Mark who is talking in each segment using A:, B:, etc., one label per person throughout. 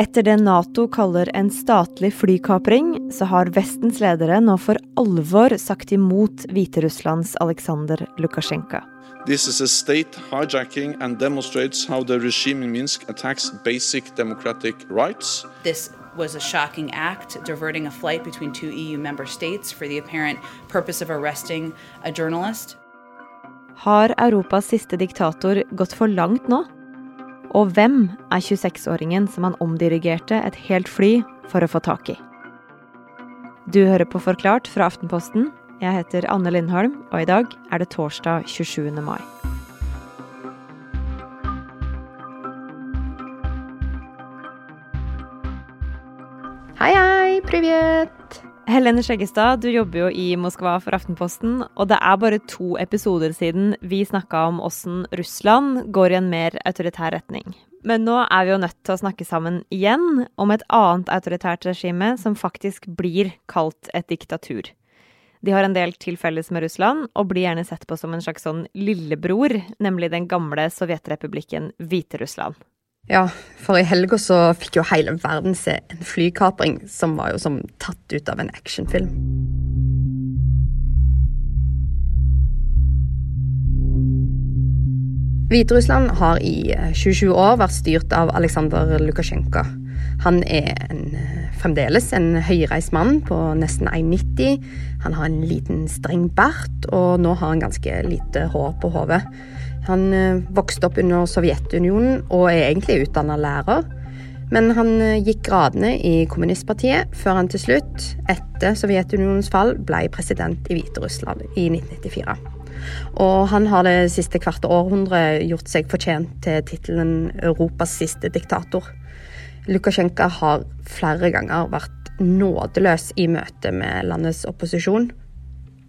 A: Etter det Nato kaller en statlig flykapring, så har Vestens ledere nå for alvor sagt imot Hviterusslands Aleksandr Lukasjenko.
B: This is a state hijacking and demonstrates how the regime in Minsk attacks basic democratic rights.
C: This was a shocking act, diverting a flight between two EU member states for the apparent purpose of arresting a journalist.
A: Har Europas siste diktator gått for langt nå? Og hvem er 26-åringen som han omdirigerte et helt fly for å få tak i? Du hører på Forklart fra Aftenposten. Jeg heter Anne Lindholm, og i dag er det torsdag 27. mai. Helene Skjeggestad, du jobber jo i Moskva for Aftenposten, og det er bare to episoder siden vi snakka om åssen Russland går i en mer autoritær retning. Men nå er vi jo nødt til å snakke sammen igjen om et annet autoritært regime som faktisk blir kalt et diktatur. De har en del til felles med Russland, og blir gjerne sett på som en slags sånn lillebror, nemlig den gamle sovjetrepublikken Hviterussland.
D: Ja, for i helga så fikk jo hele verden se en flykapring som var jo som tatt ut av en actionfilm. Hviterussland har i 27 år vært styrt av Aleksandr Lukasjenko. Han er en, fremdeles en høyreist mann på nesten 1,90. Han har en liten, streng bart, og nå har han ganske lite hår på hodet. Han eh, vokste opp under Sovjetunionen og er egentlig utdanna lærer. Men han eh, gikk gradene i kommunistpartiet før han til slutt, etter Sovjetunionens fall, ble president i Hviterussland i 1994. Og han har det siste kvarte århundret gjort seg fortjent til tittelen Europas siste diktator. Lukasjenko har flere ganger vært nådeløs i møte med landets opposisjon.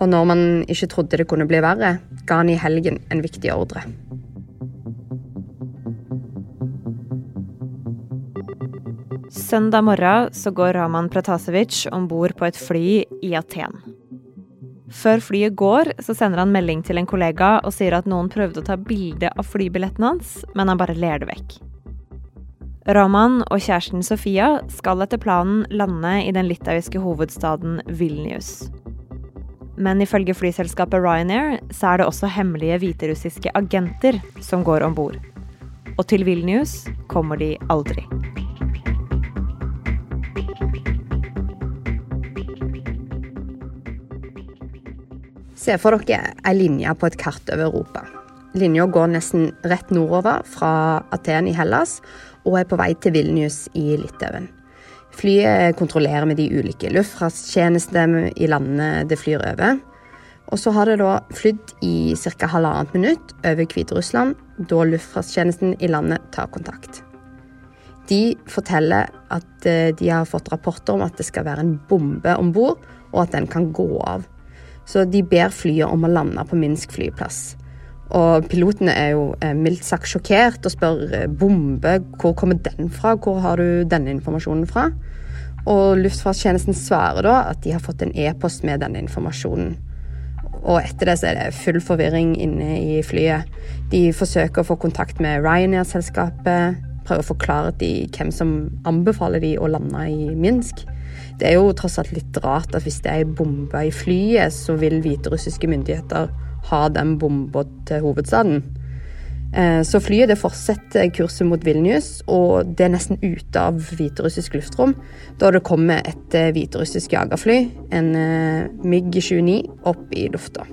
D: Og når man ikke trodde det kunne bli verre, ga han i helgen en viktig ordre.
A: Søndag morgen så går Raman Pratasevic om bord på et fly i Aten. Før flyet går, så sender han melding til en kollega og sier at noen prøvde å ta bilde av flybilletten hans, men han bare ler det vekk. Raman og kjæresten Sofia skal etter planen lande i den litauiske hovedstaden Vilnius. Men ifølge flyselskapet Ryanair så er det også hemmelige hviterussiske agenter som går om bord. Og til Vilnius kommer de aldri.
D: Se for dere ei linje på et kart over Europa. Linja går nesten rett nordover fra Aten i Hellas og er på vei til Vilnius i Litauen. Flyet kontrollerer med de ulike luftfartstjenestene i landene det flyr over. Og så har det da flydd i ca. halvannet minutt over Hviterussland, da luftfartstjenesten i landet tar kontakt. De forteller at eh, de har fått rapporter om at det skal være en bombe om bord, og at den kan gå av. Så de ber flyet om å lande på Minsk flyplass. Og pilotene er jo eh, mildt sagt sjokkert og spør eh, bombe, hvor kommer den fra, hvor har du denne informasjonen fra? Og Luftfartstjenesten svarer da at de har fått en e-post med denne informasjonen. Og etter det så er det full forvirring inne i flyet. De forsøker å få kontakt med Ryanair-selskapet, prøver å forklare de hvem som anbefaler de å lande i Minsk. Det er jo tross alt litt rart at hvis det er ei bombe i flyet, så vil hviterussiske myndigheter ha den bomba til hovedstaden. Eh, så flyet det fortsetter kurset mot Vilnius, og det er nesten ute av hviterussisk luftrom da det kommer et eh, hviterussisk jagerfly, en eh, MiG-29, opp i lufta.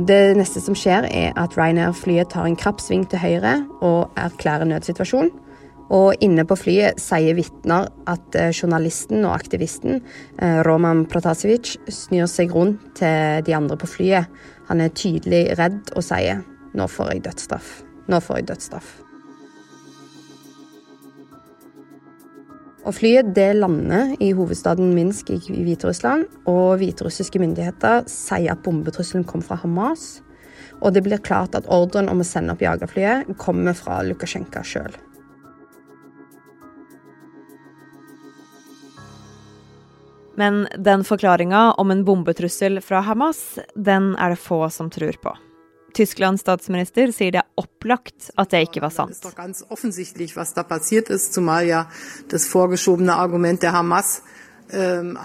D: Det neste som skjer, er at Ryanair-flyet tar en krapp sving til høyre og erklærer nødsituasjon. Og inne på flyet sier vitner at eh, journalisten og aktivisten eh, Roman Protasevic snur seg rundt til de andre på flyet. Han er tydelig redd og sier 'nå får jeg dødsstraff'. Nå får jeg dødsstraff. Og Flyet det lander i hovedstaden Minsk i Hviterussland, og hviterussiske myndigheter sier at bombetrusselen kom fra Hamas. Og det blir klart at ordren om å sende opp jagerflyet kommer fra Lukasjenko sjøl.
A: Men den forklaringa om en bombetrussel fra Hamas, den er det få som tror på. Tysklands statsminister sier det er opplagt at det ikke var sant.
E: Det er ganz offensichtlich, was da passiert ist, zumal ja das vorgeschobene Argument der Hamas ähm,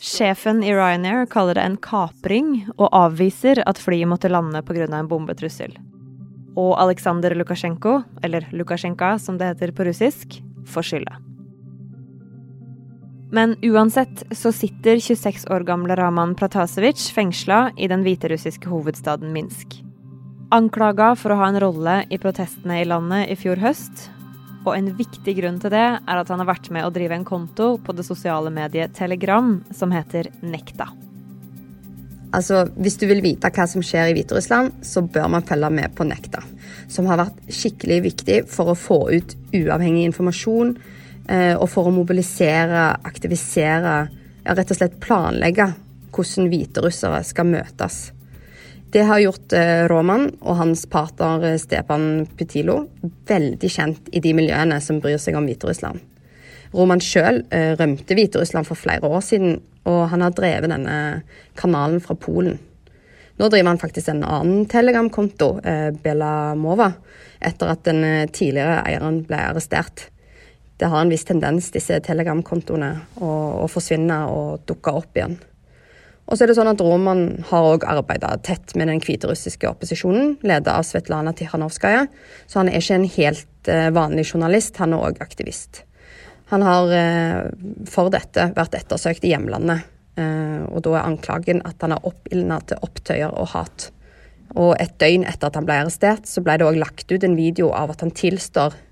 A: Sjefen i Ryanair kaller det en kapring, og avviser at flyet måtte lande pga. en bombetrussel. Og Aleksandr Lukasjenko, eller Lukasjenka som det heter på russisk, får skylda. Men uansett så sitter 26 år gamle Raman Pratasevic fengsla i den hviterussiske hovedstaden Minsk. Anklaga for å ha en rolle i protestene i landet i fjor høst. Og en viktig grunn til det er at han har vært med å drive en konto på det sosiale mediet Telegram som heter Nekta.
D: Altså, Hvis du vil vite hva som skjer i Hviterussland, så bør man følge med på Nekta. Som har vært skikkelig viktig for å få ut uavhengig informasjon og for å mobilisere, aktivisere, ja, rett og slett planlegge hvordan hviterussere skal møtes. Det har gjort eh, Roman og hans partner eh, Stepan Putilo veldig kjent i de miljøene som bryr seg om Hviterussland. Roman sjøl rømte Hviterussland for flere år siden, og han har drevet denne kanalen fra Polen. Nå driver han faktisk en annen telegramkonto, Bela Mova, etter at den tidligere eieren ble arrestert det har en viss tendens, disse Telegram-kontoene, å, å, forsvinne og dukke opp igjen. Og så er det sånn at Roman har òg arbeida tett med den hviterussiske opposisjonen, ledet av Svetlana Tikhanovskaja, så han er ikke en helt uh, vanlig journalist, han er òg aktivist. Han har uh, for dette vært ettersøkt i hjemlandet, uh, og da er anklagen at han har oppildna til opptøyer og hat. Og et døgn etter at han ble arrestert, så ble det òg lagt ut en video av at han tilstår Eh,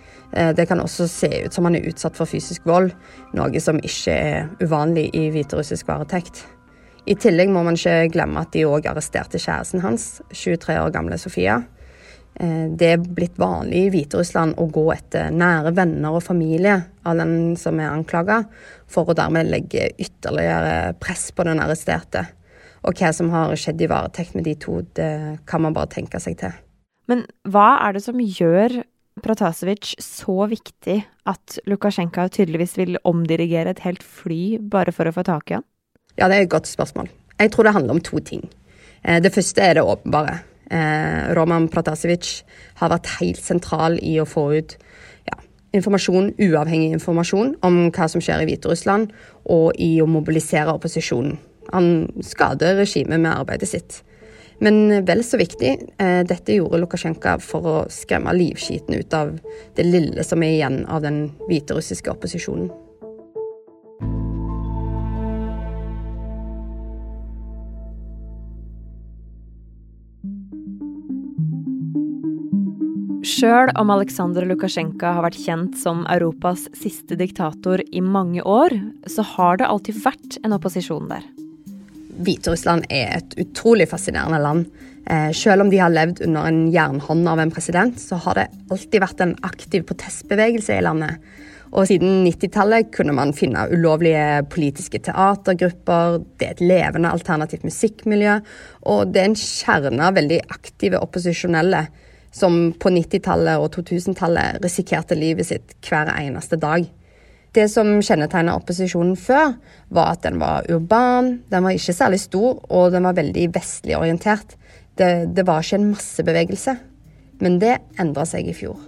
D: Eh, det kan også se ut som han er utsatt for fysisk vold, noe som ikke er uvanlig i hviterussisk varetekt. I tillegg må man ikke glemme at de òg arresterte kjæresten hans, 23 år gamle Sofia. Eh, det er blitt vanlig i Hviterussland å gå etter nære venner og familie av den som er anklaga, for å dermed legge ytterligere press på den arresterte. Og hva som har skjedd i varetekt med de to, det kan man bare tenke seg til.
A: Men hva er det som gjør Pratasevic så viktig at Lukasjenko tydeligvis vil omdirigere et helt fly bare for å få tak i han?
D: Ja, det er et godt spørsmål. Jeg tror det handler om to ting. Eh, det første er det åpenbare. Eh, Roman Pratasevic har vært helt sentral i å få ut ja, informasjon, uavhengig informasjon om hva som skjer i Hviterussland, og i å mobilisere opposisjonen. Han skader regimet med arbeidet sitt. Men vel så viktig, eh, dette gjorde Lukasjenko for å skremme livskiten ut av det lille som er igjen av den hviterussiske opposisjonen.
A: Sjøl om Aleksandr Lukasjenko har vært kjent som Europas siste diktator i mange år, så har det alltid vært en opposisjon der.
D: Hviterussland er et utrolig fascinerende land. Eh, selv om de har levd under en jernhånd av en president, så har det alltid vært en aktiv protestbevegelse i landet. Og siden 90-tallet kunne man finne ulovlige politiske teatergrupper, det er et levende alternativt musikkmiljø, og det er en kjerne av veldig aktive opposisjonelle som på 90-tallet og 2000-tallet risikerte livet sitt hver eneste dag. Det som kjennetegna opposisjonen før, var at den var urban, den var ikke særlig stor, og den var veldig vestlig orientert. Det, det var ikke en massebevegelse. Men det endra seg i fjor.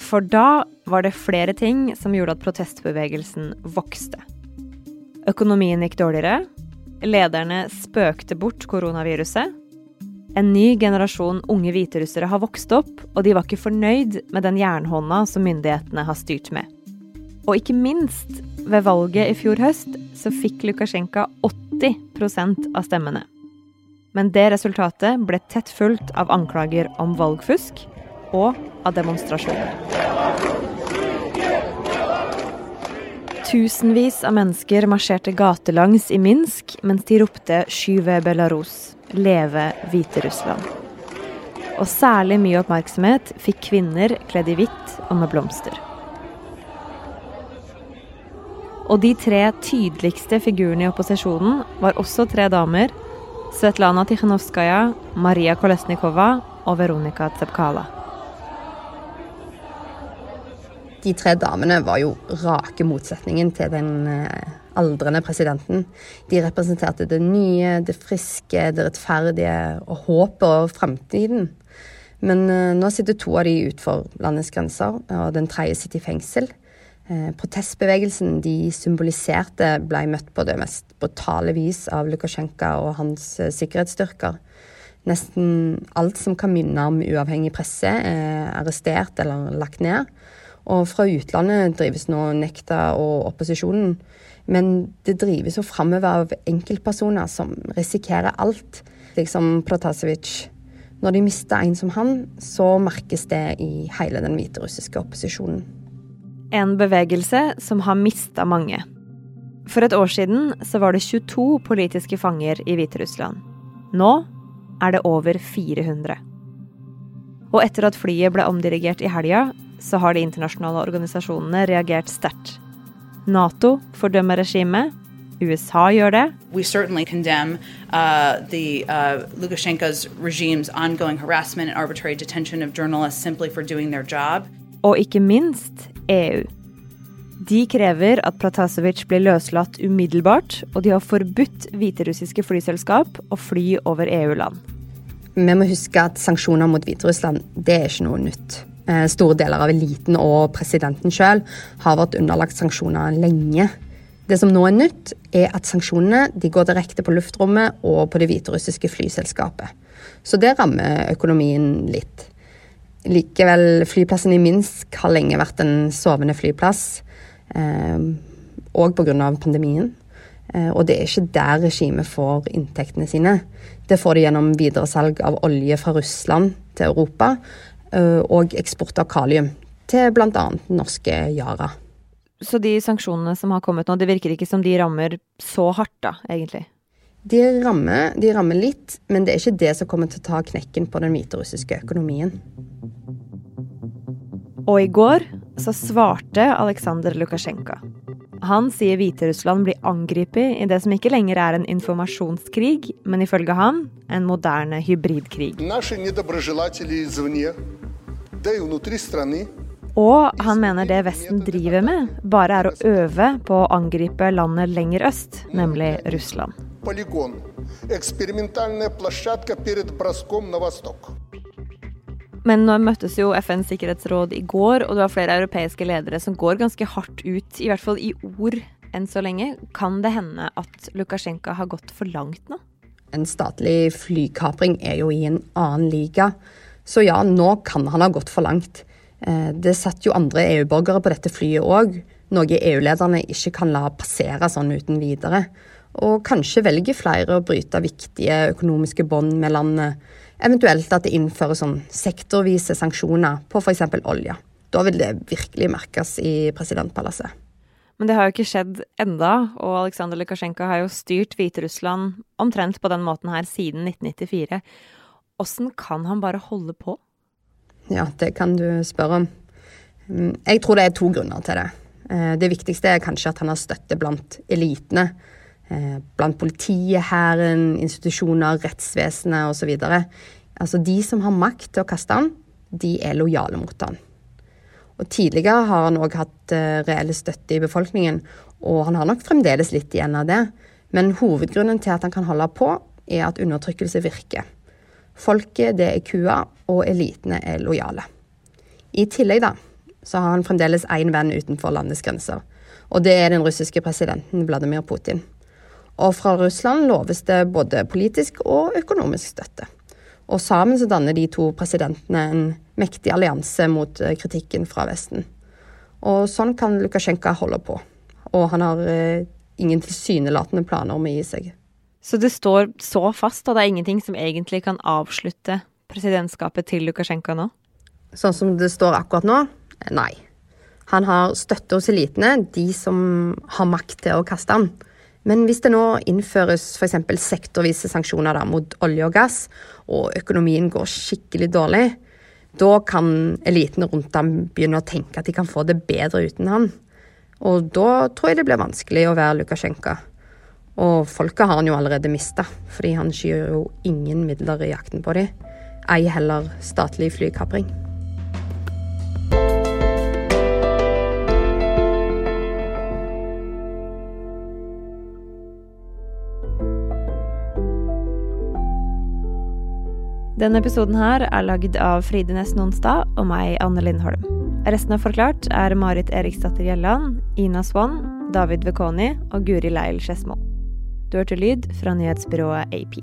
A: For da var det flere ting som gjorde at protestbevegelsen vokste. Økonomien gikk dårligere. Lederne spøkte bort koronaviruset. En ny generasjon unge hviterussere har vokst opp, og de var ikke fornøyd med den jernhånda som myndighetene har styrt med. Og ikke minst, ved valget i fjor høst så fikk Lukasjenko 80% av stemmene. Men det resultatet ble tett fulgt av anklager om valgfusk og av demonstrasjoner. Tusenvis av mennesker marsjerte gatelangs i Minsk mens de ropte 'Skyve Belarus', leve Hviterussland. Og særlig mye oppmerksomhet fikk kvinner kledd i hvitt og med blomster. Og de tre tydeligste figurene i opposisjonen var også tre damer. Svetlana Tikhanovskaja, Maria Kolesnikova og Veronika Tsepkala.
D: De tre damene var jo rake motsetningen til den eh, aldrende presidenten. De representerte det nye, det friske, det rettferdige og håpet og framtiden. Men eh, nå sitter to av de utenfor landets grenser, og den tredje sitter i fengsel. Eh, protestbevegelsen de symboliserte, ble møtt på det mest brutale vis av Lukasjenko og hans sikkerhetsstyrker. Nesten alt som kan minne om uavhengig presse, er arrestert eller lagt ned. Og fra utlandet drives nå Nekta og opposisjonen. Men det drives jo framover av enkeltpersoner som risikerer alt, liksom Protasevic. Når de mister en som han, så merkes det i hele den hviterussiske opposisjonen.
A: En bevegelse som har mista mange. For et år siden så var det 22 politiske fanger i Hviterussland. Nå er det over 400. Og etter at flyet ble omdirigert i helga, så har de internasjonale organisasjonene reagert sterkt. Nato fordømmer regimet. USA gjør det.
C: We certainly condemn uh, uh, Lukashenko's regime's ongoing harassment and arbitrary detention of journalists simply for doing their job.
A: Og ikke minst EU. De krever at Pratasevic blir løslatt umiddelbart, og de har forbudt hviterussiske flyselskap å fly over EU-land.
D: Vi må huske at sanksjoner mot Hviterussland det er ikke noe nytt. Eh, store deler av eliten og presidenten sjøl har vært underlagt sanksjoner lenge. Det som nå er nytt, er at sanksjonene går direkte på luftrommet og på det hviterussiske flyselskapet. Så det rammer økonomien litt. Likevel, flyplassen i Minsk har lenge vært en sovende flyplass, òg eh, pga. pandemien. Eh, og det er ikke der regimet får inntektene sine. Det får de gjennom videresalg av olje fra Russland til Europa, Eh, og eksport av kalium til bl.a. norske Yara.
A: Så de sanksjonene som har kommet nå, det virker ikke som de rammer så hardt, da, egentlig?
D: De rammer, de rammer litt, men det er ikke det som kommer til å ta knekken på den hviterussiske økonomien.
A: Og i går så svarte Aleksandr Lukasjenko. Han sier Hviterussland blir angrepet i det som ikke lenger er en informasjonskrig, men ifølge han en moderne hybridkrig. Og han mener det Vesten driver med, bare er å øve på å angripe landet lenger øst, nemlig Russland. Men nå møttes jo FNs sikkerhetsråd i går, og det var flere europeiske ledere som går ganske hardt ut, i hvert fall i ord enn så lenge. Kan det hende at Lukasjenko har gått for langt nå?
D: En statlig flykapring er jo i en annen liga. Så ja, nå kan han ha gått for langt. Eh, det satt jo andre EU-borgere på dette flyet òg, noe EU-lederne ikke kan la passere sånn uten videre. Og kanskje velger flere å bryte viktige økonomiske bånd med landet Eventuelt at det innføres sånn sektorvise sanksjoner på f.eks. olje. Da vil det virkelig merkes i presidentpalasset.
A: Men det har jo ikke skjedd enda, og Aleksandr Lukasjenko har jo styrt Hviterussland omtrent på den måten her siden 1994. Åssen kan han bare holde på?
D: Ja, det kan du spørre om. Mm, jeg tror det er to grunner til det. Eh, det viktigste er kanskje at han har støtte blant elitene Eh, blant politiet, hæren, institusjoner, rettsvesenet osv. Altså de som har makt til å kaste han, de er lojale mot han. Og Tidligere har han òg hatt uh, reell støtte i befolkningen, og han har nok fremdeles litt igjen av det. Men hovedgrunnen til at han kan holde på, er at undertrykkelse virker. Folket det er kua, og elitene er lojale. I tillegg da, så har han fremdeles én venn utenfor landets grenser. Og det er den russiske presidenten Vladimir Putin. Og fra Russland loves det både politisk og økonomisk støtte. Og sammen så danner de to presidentene en mektig allianse mot eh, kritikken fra Vesten. Og sånn kan Lukasjenko holde på. Og han har eh, ingen tilsynelatende planer om å gi seg.
A: Så det står så fast, og det er ingenting som egentlig kan avslutte presidentskapet til Lukasjenko nå?
D: Sånn som det står akkurat nå? Nei. Han har støtte hos elitene, de som har makt til å kaste ham. Men hvis det nå innføres f.eks. sektorvise sanksjoner da, mot olje og gass, og økonomien går skikkelig dårlig, da kan eliten rundt ham begynne å tenke at de kan få det bedre uten han. Og da tror jeg det blir vanskelig å være Lukasjenko. Og folket har han jo allerede mista, fordi han skyr jo ingen midler i jakten på dem. Ei heller statlig flykapring.
A: Denne episoden her er lagd av Fride Næss Nonstad og meg, Anne Lindholm. Resten av Forklart er Marit Eriksdatter Gjelland, Ina Swann, David Vekoni og Guri Leil Skedsmo. Du hørte lyd fra nyhetsbyrået AP.